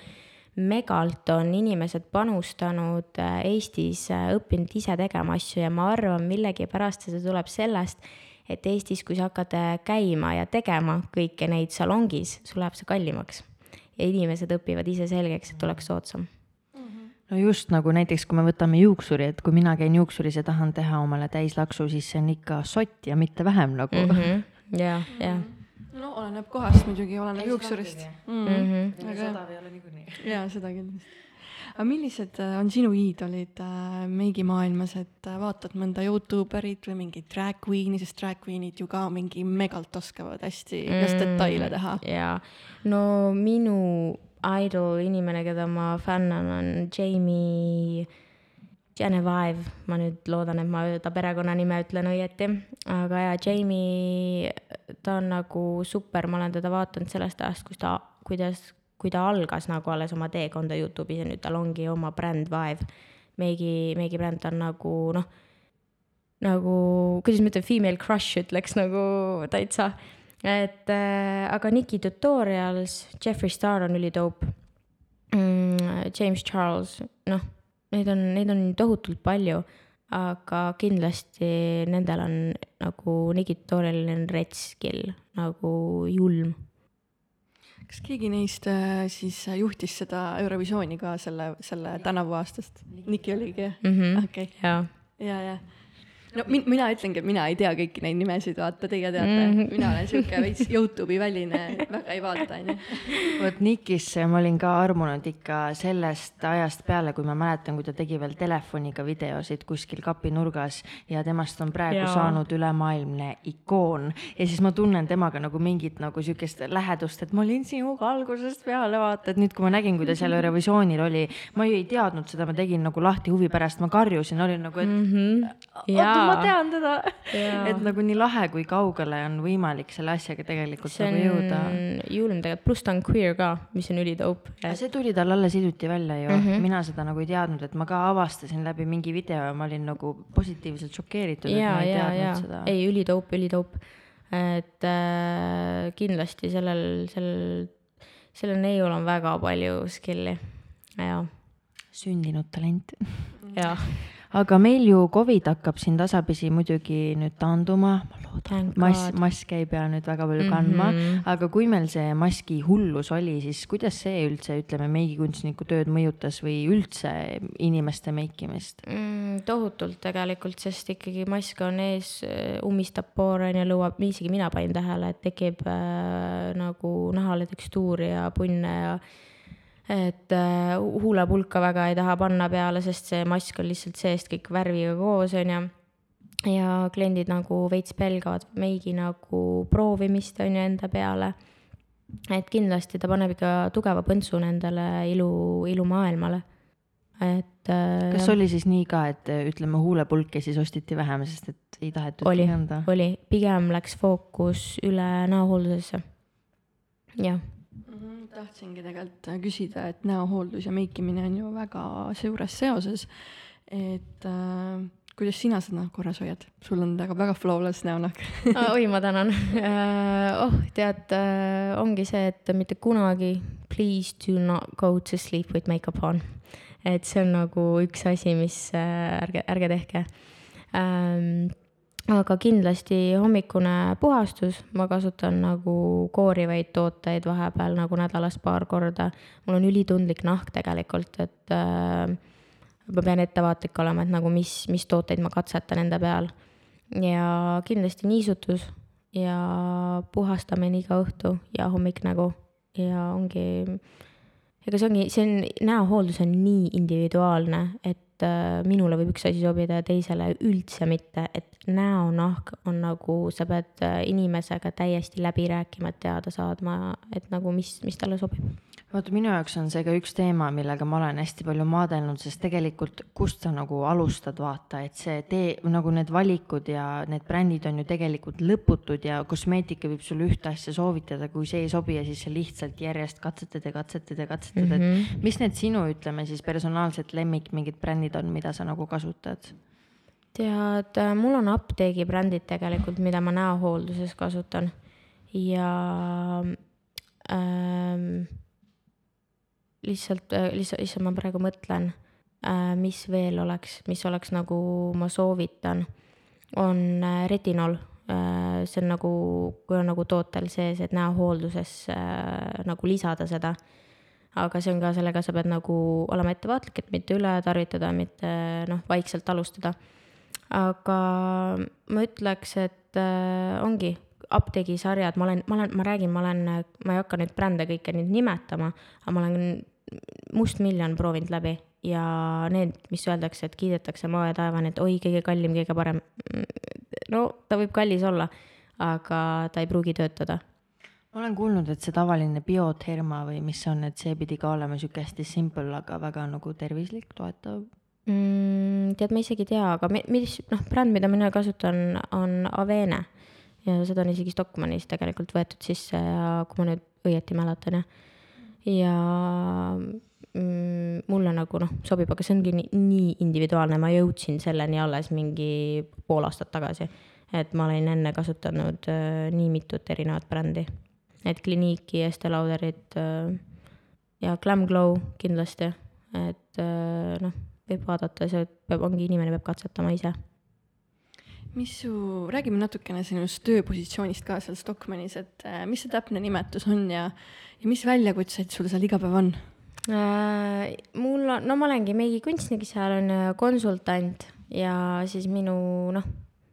megalt on inimesed panustanud äh, Eestis, äh, õppinud ise tegema asju ja ma arvan, millegipärast see tuleb sellest, et Eestis, kui sa hakkad äh, käima ja tegema kõike neid salongis, sul läheb see kallimaks. ja inimesed õpivad ise selgeks, et oleks soodsam no just nagu näiteks, kui me võtame juuksuri, et kui mina käin juuksuris ja tahan teha omale täislaksu, siis see on ikka sott ja mitte vähem nagu mm. -hmm. No oleneb kohast muidugi, oleneb juuksurist. Mm -hmm. aga seda ei ole niikuinii. jaa, seda kindlasti. aga millised äh, on sinu iidolid äh, meigimaailmas, et äh, vaatad mõnda Youtube erit või mingit drag queen'i, sest drag queen'id ju ka mingi megalt oskavad hästi igast Mm, detaile teha. jaa, no minu idol inimene, keda ma fännan, on Jamie Genevieve, ma nüüd loodan, et ma ta perekonnanime ütlen õieti, aga jaa, Jamie, ta on nagu super, ma olen teda vaadanud sellest ajast, kus ta, kuidas, kui ta algas nagu alles oma teekonda Youtube'is ja nüüd tal ongi oma bränd Vive. meigi, meigi bränd on nagu noh, nagu, kuidas ma ütlen, female crush ütleks nagu täitsa. et äh, aga Nikki Tutorials, Jeffree Star on ülidope mm,. James Charles, noh, neid on, neid on tohutult palju, aga kindlasti nendel on nagu Nikki Tutorialil on rets skill nagu julm kas keegi neist äh, siis juhtis seda Eurovisiooni ka selle, selle tänavu aastast? Niki oligi jah mm -hmm. okei okay. jaa ja, ja no min, mina ütlengi, et mina ei tea kõiki neid nimesid, vaata, teie teate mm, Mhm. -hmm. mina olen sihuke veits Youtube'i väline, väga ei vaata, onju. vot Nikisse ma olin ka armunud ikka sellest ajast peale, kui ma mäletan, kui ta tegi veel telefoniga videosid kuskil kapinurgas ja temast on praegu. Jaa. saanud ülemaailmne ikoon. ja siis ma tunnen temaga nagu mingit nagu sihukest lähedust, et ma olin sinuga algusest peale, vaata, et nüüd, kui ma nägin, kui ta seal Eurovisioonil oli, ma ju ei teadnud seda, ma tegin nagu lahti huvi pärast, ma karjusin, olin nagu, et mm -hmm. oota, ma tean teda. Et nagu nii lahe, kui kaugele on võimalik selle asjaga tegelikult see nagu on jõuda. julm tegelikult, pluss ta on queer ka, mis on ülidope. Ja see tuli tal alles hiljuti välja ju mm. -hmm. mina seda nagu ei teadnud, et ma ka avastasin läbi mingi video ja ma olin nagu positiivselt šokeeritud, et ma ei ja, teadnud ja seda. ei ülidope, ülidope. et äh, kindlasti sellel, sellel, sellel neiul on väga palju skill'i ja, sündinud talent. ja aga meil ju Covid hakkab siin tasapisi muidugi nüüd taanduma, ma loodan, mass, maske ei pea nüüd väga palju kandma mm. -hmm. aga kui meil see maski hullus oli, siis kuidas see üldse, ütleme, meigikunstniku tööd mõjutas või üldse inimeste meikimist? mm, tohutult tegelikult, sest ikkagi mask on ees, ummistab poore on ju, lõuab, isegi mina panin tähele, et tekib äh, nagu nahale tekstuuri ja punne ja et äh, huulepulka väga ei taha panna peale, sest see mask on lihtsalt seest kõik värviga koos, on ju. ja kliendid nagu veits pelgavad meigi nagu proovimist, on ju, enda peale. et kindlasti ta paneb ikka tugeva põntsu nendele ilu, ilumaailmale. et äh, kas oli siis nii ka, et ütleme, huulepulki siis ostiti vähem, sest et ei tahetud oli kanda? oli, pigem läks fookus üle näohooldusesse. jah tahtsingi tegelikult küsida, et näohooldus ja meikimine on ju väga seures seoses. et äh, kuidas sina seda korras hoiad? sul on väga, väga flawless näonahk Ah, oi, ma tänan. oh, tead, ongi see, et mitte kunagi please do not go to sleep with makeup on. et see on nagu üks asi, mis äh, ärge, ärge tehke ähm, aga kindlasti hommikune puhastus, ma kasutan nagu koorivaid tooteid vahepeal nagu nädalas paar korda. mul on ülitundlik nahk tegelikult, et äh, ma pean ettevaatlik olema, et nagu mis, mis tooteid ma katsetan enda peal. ja kindlasti niisutus ja puhastamine iga õhtu ja hommik nagu ja ongi, ega see ongi, see on, näohooldus on nii individuaalne, et äh, minule võib üks asi sobida ja teisele üldse mitte, et näonahk on nagu, sa pead äh, inimesega täiesti läbi rääkima, et teada saadma, et nagu mis, mis talle sobib. Vaata, minu jaoks on see ka üks teema, millega ma olen hästi palju maadelnud, sest tegelikult kust sa nagu alustad, vaata, et see tee, nagu need valikud ja need brändid on ju tegelikult lõputud ja kosmeetika võib sulle ühte asja soovitada, kui see ei sobi ja siis sa lihtsalt järjest katsetad ja katsetad ja katsetad mm, Mhm. -hmm. et mis need sinu, ütleme siis personaalsed lemmik mingid brändid on, mida sa nagu kasutad? tead, mul on apteegibrändid tegelikult, mida ma näohoolduses kasutan ja ähm, lihtsalt, lihtsalt, issand, ma praegu mõtlen, mis veel oleks, mis oleks nagu ma soovitan, on äh, retinol. see on nagu, kui on nagu tootel sees, et näohoolduses nagu lisada seda aga see on ka, sellega sa pead nagu olema ettevaatlik, et mitte üle tarvitada, mitte noh, vaikselt alustada. aga ma ütleks, et äh, ongi apteegisarjad, ma olen, ma olen, ma räägin, ma olen, ma ei hakka nüüd brände kõike nüüd nimetama, aga ma olen mustmiljon proovinud läbi ja need, mis öeldakse, et kiidetakse maa ja taevani, et oi, kõige kallim, kõige parem. no ta võib kallis olla, aga ta ei pruugi töötada. ma olen kuulnud, et see tavaline bioterma või mis see on, et see pidi ka olema sihuke hästi simple, aga väga nagu tervislik, toetav mm,. tead, ma isegi ei tea, aga mis, noh, bränd, mida mina kasutan, on Avene ja seda on isegi Stockmannis tegelikult võetud sisse ja kui ma nüüd õieti mäletan, jah. Ja mm, mulle nagu noh, sobib, aga see ongi nii, nii individuaalne, ma jõudsin selleni alles mingi pool aastat tagasi. et ma olin enne kasutanud äh, nii mitut erinevat brändi, et Clinique'i, Estee Lauderit äh, ja Glam Glow kindlasti, et äh, noh, võib vaadata, see peab, ongi inimene peab katsetama ise mis su, räägime natukene sinust tööpositsioonist ka seal Stockmannis, et äh, mis see täpne nimetus on ja, ja mis väljakutseid sul seal iga päev on äh,? mul on, no ma olengi meigikunstnik, seal on konsultant ja siis minu noh,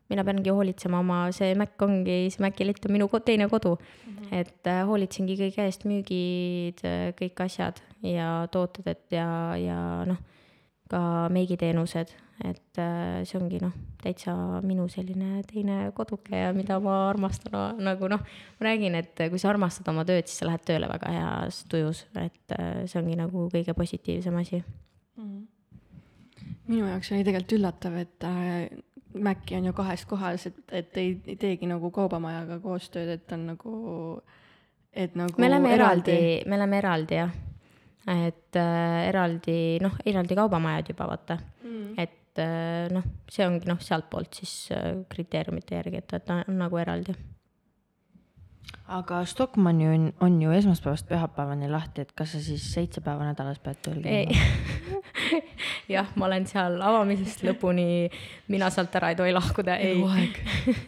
mina peangi hoolitsema oma, see Mac ongi, see Maci lett on minu teine kodu mm. -hmm. et äh, hoolitsengi kõige eest, müügid, äh, kõik asjad ja tooted, et ja, ja noh, ka meigiteenused et äh, see ongi noh, täitsa minu selline teine koduke ja mida ma armastan no, nagu noh, ma räägin, et kui sa armastad oma tööd, siis sa lähed tööle väga heas tujus, et äh, see ongi nagu kõige positiivsem asi. Mm.. minu jaoks oli tegelikult üllatav, et äh, Maci on ju kahes kohas, et, et ei, ei teegi nagu kaubamajaga koostööd, et on nagu, et nagu me oleme eraldi, eraldi, me oleme eraldi jah et äh, eraldi, noh, eraldi kaubamajad juba vaata mm., et äh, noh, see ongi noh, sealtpoolt siis äh, kriteeriumite järgi, et, et ta on nagu eraldi. aga Stockmann ju on, on ju esmaspäevast pühapäevani lahti, et kas sa siis seitse päeva nädalas pead tööl käima? jah, ma olen seal avamisest lõpuni, mina sealt ära ei tohi lahkuda, ei.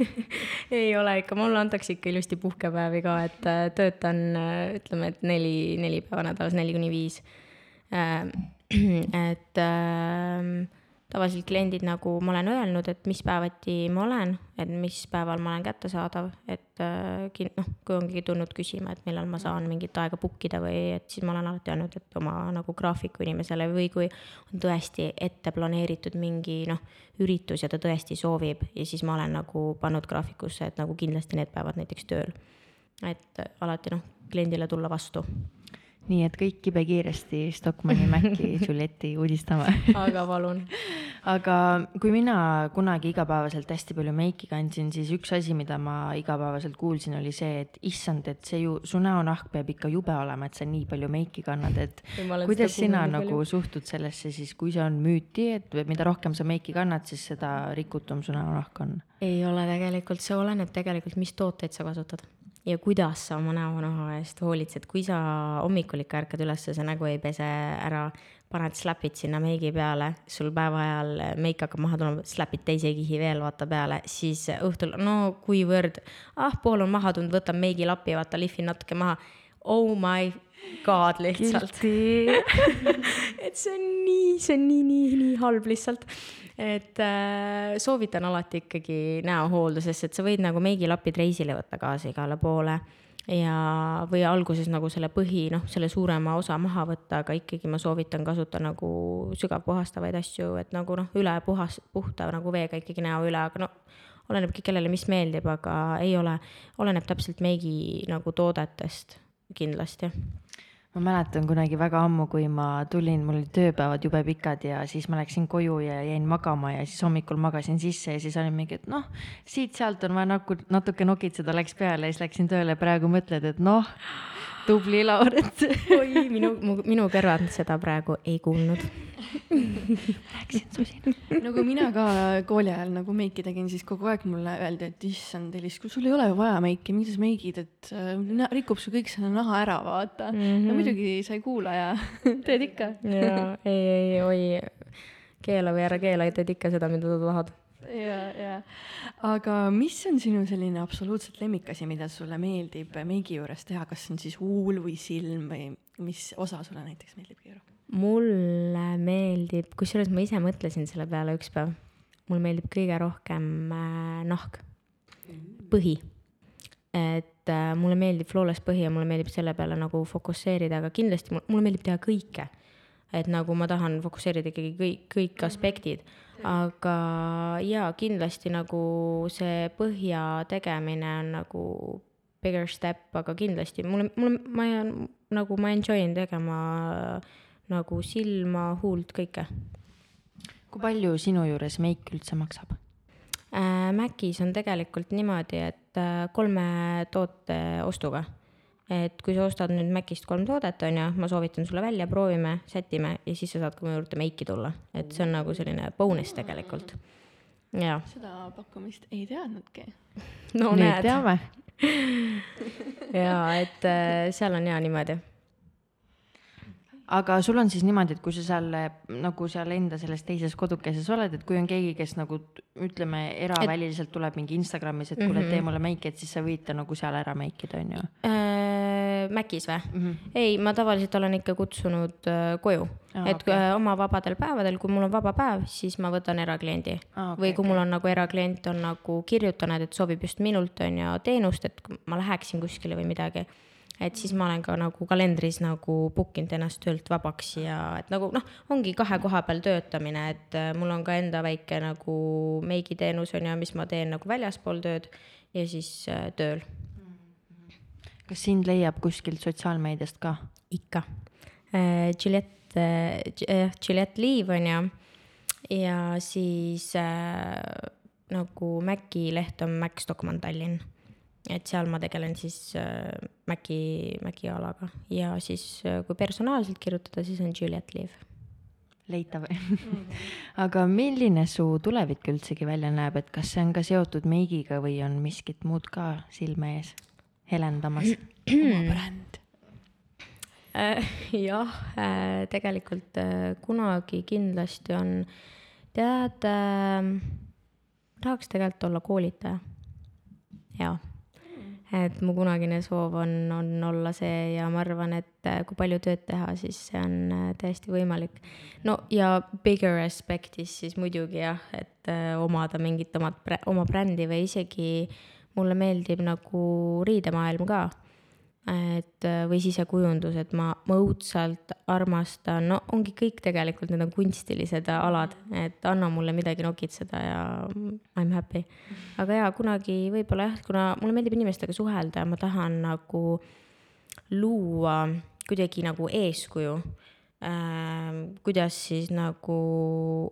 ei ole ikka, mulle antakse ikka ilusti puhkepäevi ka, et äh, töötan, ütleme, et neli, neli päeva nädalas, neli kuni viis. et äh, tavaliselt kliendid nagu ma olen öelnud, et mis päevati ma olen, et mis päeval ma olen kättesaadav, et äh, noh, kui ongi tulnud küsima, et millal ma saan mingit aega book ida või et siis ma olen alati öelnud, et oma nagu graafiku inimesele või kui on tõesti ette planeeritud mingi noh, üritus ja ta tõesti soovib ja siis ma olen nagu pannud graafikusse, et nagu kindlasti need päevad näiteks tööl. et alati noh, kliendile tulla vastu nii et kõik kibekiiresti Stockmanni Maci Julietti uudistama aga palun. aga kui mina kunagi igapäevaselt hästi palju meiki kandsin, siis üks asi, mida ma igapäevaselt kuulsin, oli see, et issand, et see ju, su näonahk peab ikka jube olema, et sa nii palju meiki kannad, et kuidas sina nagu palju. suhtud sellesse siis, kui see on müüti, et mida rohkem sa meiki kannad, siis seda rikutum su näonahk on? ei ole tegelikult, see oleneb tegelikult, mis tooteid sa kasutad ja kuidas sa oma näonaha eest hoolitsed, kui sa hommikul ikka ärkad üles, sa nägu ei pese ära, paned slapid sinna meigi peale, sul päeva ajal meik hakkab maha tulema, slapid teise kihi veel vaata peale, siis õhtul, no kuivõrd, ah, pool on maha tulnud, võtan meigilapi, vaata, lihvin natuke maha. Oh my god lihtsalt. Et see on nii, see on nii, nii, nii halb lihtsalt et äh, soovitan alati ikkagi näohooldusesse, et sa võid nagu meigilapid reisile võtta kaasa igale poole ja, või alguses nagu selle põhi, noh, selle suurema osa maha võtta, aga ikkagi ma soovitan kasutada nagu sügavpuhastavaid asju, et nagu noh, üle puhas, puhta nagu veega ikkagi näo üle, aga no olenebki, kellele mis meeldib, aga ei ole, oleneb täpselt meigi nagu toodetest kindlasti ma mäletan kunagi väga ammu, kui ma tulin, mul olid tööpäevad jube pikad ja siis ma läksin koju ja jäin magama ja siis hommikul magasin sisse ja siis olin mingi, et noh, siit-sealt on vaja natuke nokitseda, läks peale ja siis läksin tööle. praegu mõtled, et noh, tubli Lauret oi, minu, minu kõrvad seda praegu ei kuulnud rääkisin susin. nagu mina ka kooli ajal nagu meiki tegin, siis kogu aeg mulle öeldi, et issand, Elis, kui sul ei ole ju vaja meiki, miks sa meigid, et äh, rikub su kõik selle naha ära, vaata mm. -hmm. no muidugi sa ei kuula ja teed ikka. jaa, ei, ei, oi, keela või ära keela, teed ikka seda, mida sa tahad. ja, ja, aga mis on sinu selline absoluutselt lemmikasi, mida sulle meeldib meigi juures teha, kas see on siis huul või silm või mis osa sulle näiteks meeldib kõige rohkem? mulle meeldib, kusjuures ma ise mõtlesin selle peale üks päev, mulle meeldib kõige rohkem äh, nahk, põhi. et äh, mulle meeldib flawless põhi ja mulle meeldib selle peale nagu fokusseerida, aga kindlasti mul- mulle meeldib teha kõike. et nagu ma tahan fokusseerida ikkagi kõik, kõik aspektid, aga jaa, kindlasti nagu see põhja tegemine on nagu bigger step, aga kindlasti mulle, mulle, ma jään, nagu ma enjoy in tegema nagu silma, huult, kõike kui palju sinu juures meik üldse maksab? äh,. Macis on tegelikult niimoodi, et äh, kolme toote ostuga. Et kui sa ostad nüüd Macist kolm toodet, on ju, ma soovitan sulle välja, proovime, sätime ja siis sa saad ka mu juurde meiki tulla, et see on nagu selline bonus tegelikult. jaa, seda pakkumist ei teadnudki. no nüüd näed, teame. jaa, et äh, seal on jaa niimoodi aga sul on siis niimoodi, et kui sa seal nagu seal enda selles teises kodukeses oled, et kui on keegi, kes nagu ütleme, eraväliliselt tuleb mingi Instagramis, et kuule, tee mulle meiki, et siis sa võid ta nagu seal ära meikida, on ju äh,. Macis või mm? -hmm. ei, ma tavaliselt olen ikka kutsunud äh, koju ah,, et okay. äh, oma vabadel päevadel, kui mul on vaba päev, siis ma võtan erakliendi ah, okay, või kui okay. mul on nagu eraklient on nagu kirjutanud, et soovib just minult on ju teenust, et ma läheksin kuskile või midagi, et siis ma olen ka nagu kalendris nagu book inud ennast töölt vabaks ja et nagu noh, ongi kahe koha peal töötamine, et äh, mul on ka enda väike nagu meigiteenus on ju, mis ma teen nagu väljaspool tööd ja siis äh, tööl kas sind leiab kuskilt sotsiaalmeediast ka? ikka. Juliette, Juliette Liiv on ju, ja siis äh, nagu Maci leht on Mac Stockmann Tallinn. Et seal ma tegelen siis äh, Maci, Maci alaga ja siis äh, kui personaalselt kirjutada, siis on Juliette Liiv. leitav aga milline su tulevik üldsegi välja näeb, et kas see on ka seotud meigiga või on miskit muud ka silme ees helendamas? oma bränd. Äh, jah, tegelikult äh, kunagi kindlasti on, tead äh,, tahaks tegelikult olla koolitaja. jaa, et mu kunagine soov on, on olla see ja ma arvan, et äh, kui palju tööd teha, siis see on äh, täiesti võimalik. no ja bigger aspektis siis muidugi jah, et äh, omada mingit omat, oma brändi või isegi mulle meeldib nagu riidemaailm ka et äh, või sisekujundus, et ma, ma õudselt armastan, no ongi kõik tegelikult, need on kunstilised alad, et anna mulle midagi nokitseda ja I m happy. aga jaa, kunagi võib-olla jah, kuna mulle meeldib inimestega suhelda ja ma tahan nagu luua kuidagi nagu eeskuju äh,. kuidas siis nagu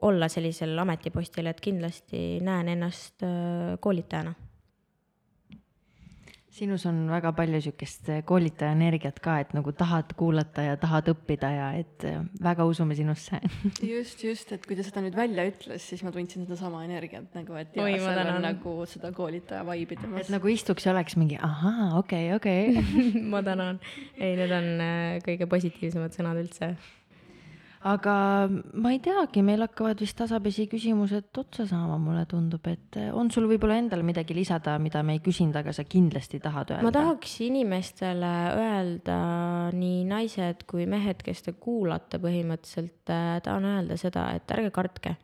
olla sellisel ametipostil, et kindlasti näen ennast äh, koolitajana sinus on väga palju sihukest koolitaja energiat ka, et nagu tahad kuulata ja tahad õppida ja et äh, väga usume sinusse. just, just, et kui ta seda nüüd välja ütles, siis ma tundsin sedasama energiat nagu, et ma seal on nagu seda koolitaja vibe'i temas et. nagu istuks ja oleks mingi ahaa, okei, okei. ma tänan. ei, need on äh, kõige positiivsemad sõnad üldse. Aga ma ei teagi, meil hakkavad vist tasapisi küsimused otsa saama, mulle tundub, et äh, on sul võib-olla endal midagi lisada, mida me ei küsinud, aga sa kindlasti tahad öelda? ma tahaks inimestele öelda, nii naised kui mehed, kes te kuulate põhimõtteliselt, tahan öelda seda, et ärge kartke.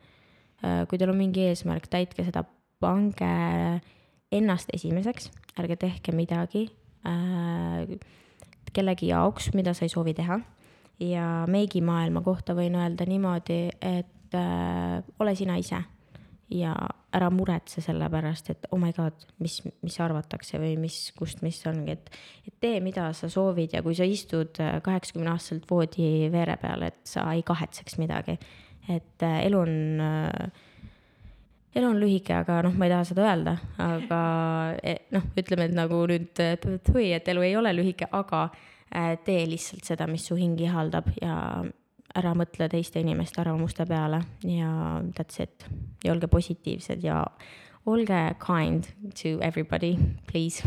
kui teil on mingi eesmärk, täitke seda, pange ennast esimeseks, ärge tehke midagi kellegi jaoks, mida sa ei soovi teha ja meigimaailma kohta võin öelda niimoodi, et äh, ole sina ise ja ära muretse selle pärast, et oh my god, mis, mis arvatakse või mis, kust, mis ongi, et, et tee, mida sa soovid ja kui sa istud kaheksakümne aastaselt voodi veere peal, et sa ei kahetseks midagi. et äh, elu on äh, elu on lühike, aga noh, ma ei taha seda öelda, aga eh, noh, ütleme, et nagu nüüd et elu ei ole lühike, aga tee lihtsalt seda, mis su hing ihaldab ja ära mõtle teiste inimeste arvamuste peale ja that's it. ja olge positiivsed ja olge kind to everybody, please.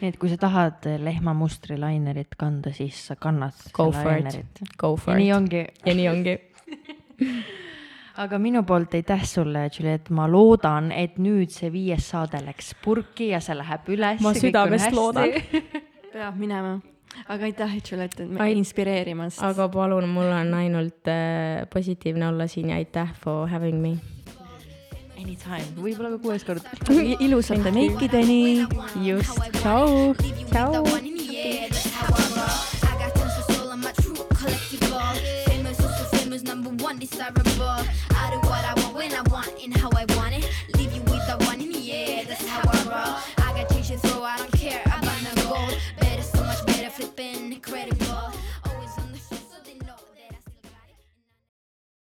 nii et kui sa tahad lehmamustri lainerit kanda, siis sa kannad Go for it. Go for ja nii it. ongi. ja nii ongi. aga minu poolt aitäh sulle, Juliet, ma loodan, et nüüd see viies saade läks purki ja see läheb üles. Ma südamest loodan. peab minema. Aga aitäh, et me Ai- inspireerimast. aga palun, mul on ainult äh, positiivne olla siin ja aitäh for having me. Anytime, võib-olla ka kuues kord. ilusate meikideni. just, tšau, tšau. Number one, desirable. I do what I want when I want and how I want